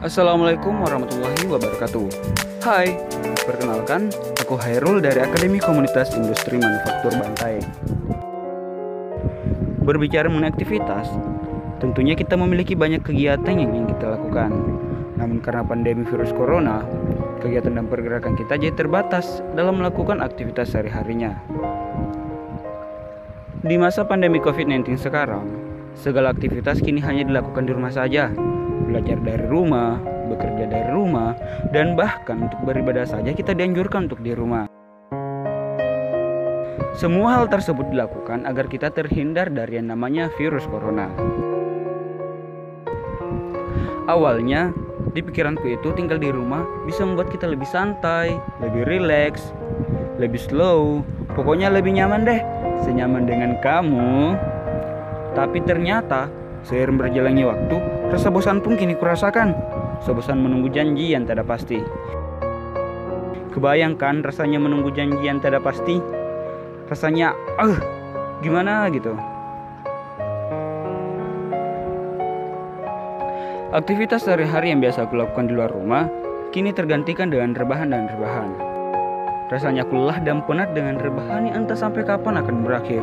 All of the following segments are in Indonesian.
Assalamualaikum warahmatullahi wabarakatuh. Hai, perkenalkan aku Hairul dari Akademi Komunitas Industri Manufaktur Bantai Berbicara mengenai aktivitas, tentunya kita memiliki banyak kegiatan yang ingin kita lakukan. Namun karena pandemi virus corona, kegiatan dan pergerakan kita jadi terbatas dalam melakukan aktivitas sehari-harinya. Di masa pandemi COVID-19 sekarang, segala aktivitas kini hanya dilakukan di rumah saja belajar dari rumah, bekerja dari rumah, dan bahkan untuk beribadah saja kita dianjurkan untuk di rumah. Semua hal tersebut dilakukan agar kita terhindar dari yang namanya virus corona. Awalnya, di pikiranku itu tinggal di rumah bisa membuat kita lebih santai, lebih rileks, lebih slow, pokoknya lebih nyaman deh, senyaman dengan kamu. Tapi ternyata Seiring berjalannya waktu, rasa bosan pun kini kurasakan. Sebosan menunggu janji yang tidak pasti. Kebayangkan rasanya menunggu janji yang tidak pasti. Rasanya, uh, gimana gitu. Aktivitas sehari-hari yang biasa aku lakukan di luar rumah, kini tergantikan dengan rebahan dan rebahan. Rasanya aku lelah dan penat dengan rebahan yang entah sampai kapan akan berakhir.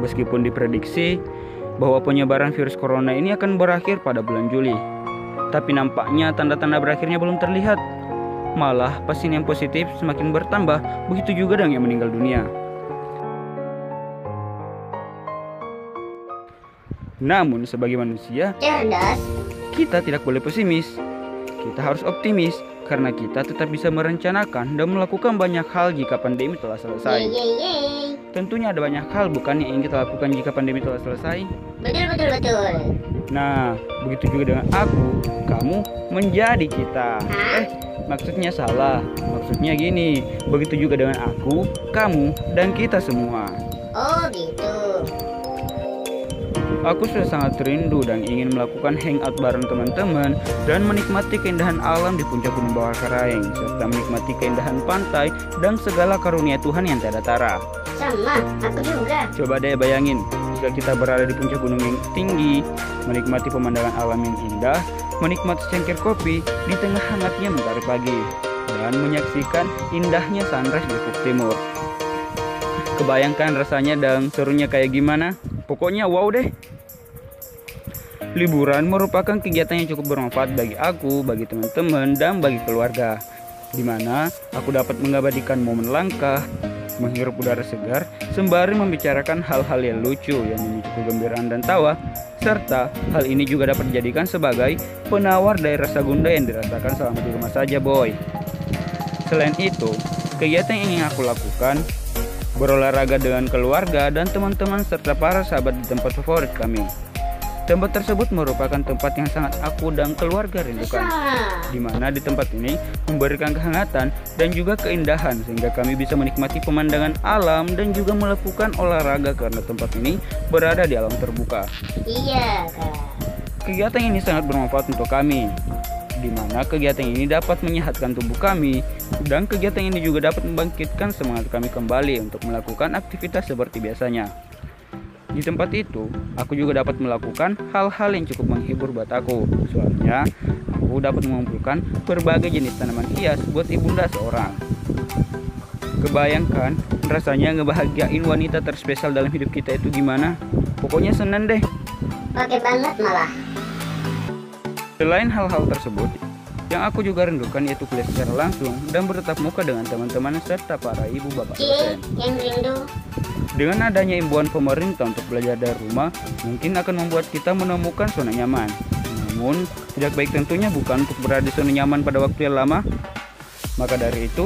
Meskipun diprediksi, bahwa penyebaran virus corona ini akan berakhir pada bulan Juli. Tapi nampaknya tanda-tanda berakhirnya belum terlihat. Malah pasien yang positif semakin bertambah, begitu juga dengan yang meninggal dunia. Namun sebagai manusia, cerdas, kita tidak boleh pesimis. Kita harus optimis karena kita tetap bisa merencanakan dan melakukan banyak hal jika pandemi telah selesai. Yeay, yeay. Tentunya ada banyak hal bukan yang ingin kita lakukan jika pandemi telah selesai. Betul betul betul. Nah, begitu juga dengan aku, kamu menjadi kita. Hah? Eh, maksudnya salah. Maksudnya gini, begitu juga dengan aku, kamu, dan kita semua. Oh gitu. Aku sudah sangat rindu dan ingin melakukan hangout bareng teman-teman dan menikmati keindahan alam di puncak Gunung Bawah Karaeng serta menikmati keindahan pantai dan segala karunia Tuhan yang tiada tara. Sama, aku juga. Coba deh bayangin, jika kita berada di puncak gunung yang tinggi, menikmati pemandangan alam yang indah, menikmati secangkir kopi di tengah hangatnya mentari pagi, dan menyaksikan indahnya sunrise di timur. Kebayangkan rasanya dan serunya kayak gimana? Pokoknya wow deh. Liburan merupakan kegiatan yang cukup bermanfaat bagi aku, bagi teman-teman, dan bagi keluarga. Di mana aku dapat mengabadikan momen langkah, menghirup udara segar, sembari membicarakan hal-hal yang lucu yang memicu kegembiraan dan tawa, serta hal ini juga dapat dijadikan sebagai penawar dari rasa gunda yang dirasakan selama di rumah saja, boy. Selain itu, kegiatan yang ingin aku lakukan berolahraga dengan keluarga dan teman-teman serta para sahabat di tempat favorit kami. Tempat tersebut merupakan tempat yang sangat aku dan keluarga rindukan. Di mana di tempat ini memberikan kehangatan dan juga keindahan sehingga kami bisa menikmati pemandangan alam dan juga melakukan olahraga karena tempat ini berada di alam terbuka. Iya, Kak. Kegiatan ini sangat bermanfaat untuk kami di mana kegiatan ini dapat menyehatkan tubuh kami dan kegiatan ini juga dapat membangkitkan semangat kami kembali untuk melakukan aktivitas seperti biasanya. Di tempat itu, aku juga dapat melakukan hal-hal yang cukup menghibur buat aku. Soalnya, aku dapat mengumpulkan berbagai jenis tanaman hias buat ibunda seorang. Kebayangkan rasanya ngebahagiain wanita terspesial dalam hidup kita itu gimana? Pokoknya seneng deh. Oke banget malah. Selain hal-hal tersebut, yang aku juga rindukan yaitu kuliah secara langsung dan bertatap muka dengan teman-teman serta para ibu bapak dosen. Rindu dengan adanya imbauan pemerintah untuk belajar dari rumah, mungkin akan membuat kita menemukan zona nyaman. Namun, tidak baik tentunya bukan untuk berada di zona nyaman pada waktu yang lama. Maka dari itu,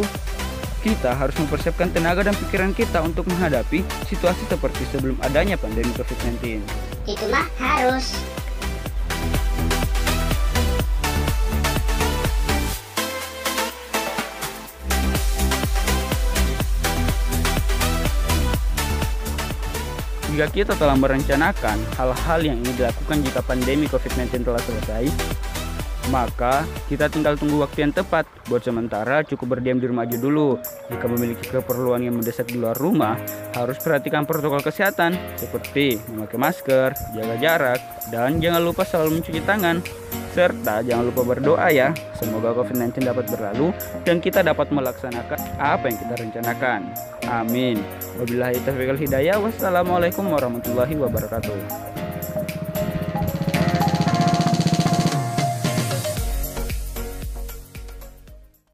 kita harus mempersiapkan tenaga dan pikiran kita untuk menghadapi situasi seperti sebelum adanya pandemi COVID-19. Itu mah harus. Jika kita telah merencanakan hal-hal yang ingin dilakukan jika pandemi COVID-19 telah selesai, maka kita tinggal tunggu waktu yang tepat. Buat sementara cukup berdiam di rumah aja dulu. Jika memiliki keperluan yang mendesak di luar rumah, harus perhatikan protokol kesehatan seperti memakai masker, jaga jarak, dan jangan lupa selalu mencuci tangan. Serta jangan lupa berdoa ya, semoga COVID-19 dapat berlalu dan kita dapat melaksanakan apa yang kita rencanakan. Amin. Wabillahi taufiq hidayah. Wassalamualaikum warahmatullahi wabarakatuh.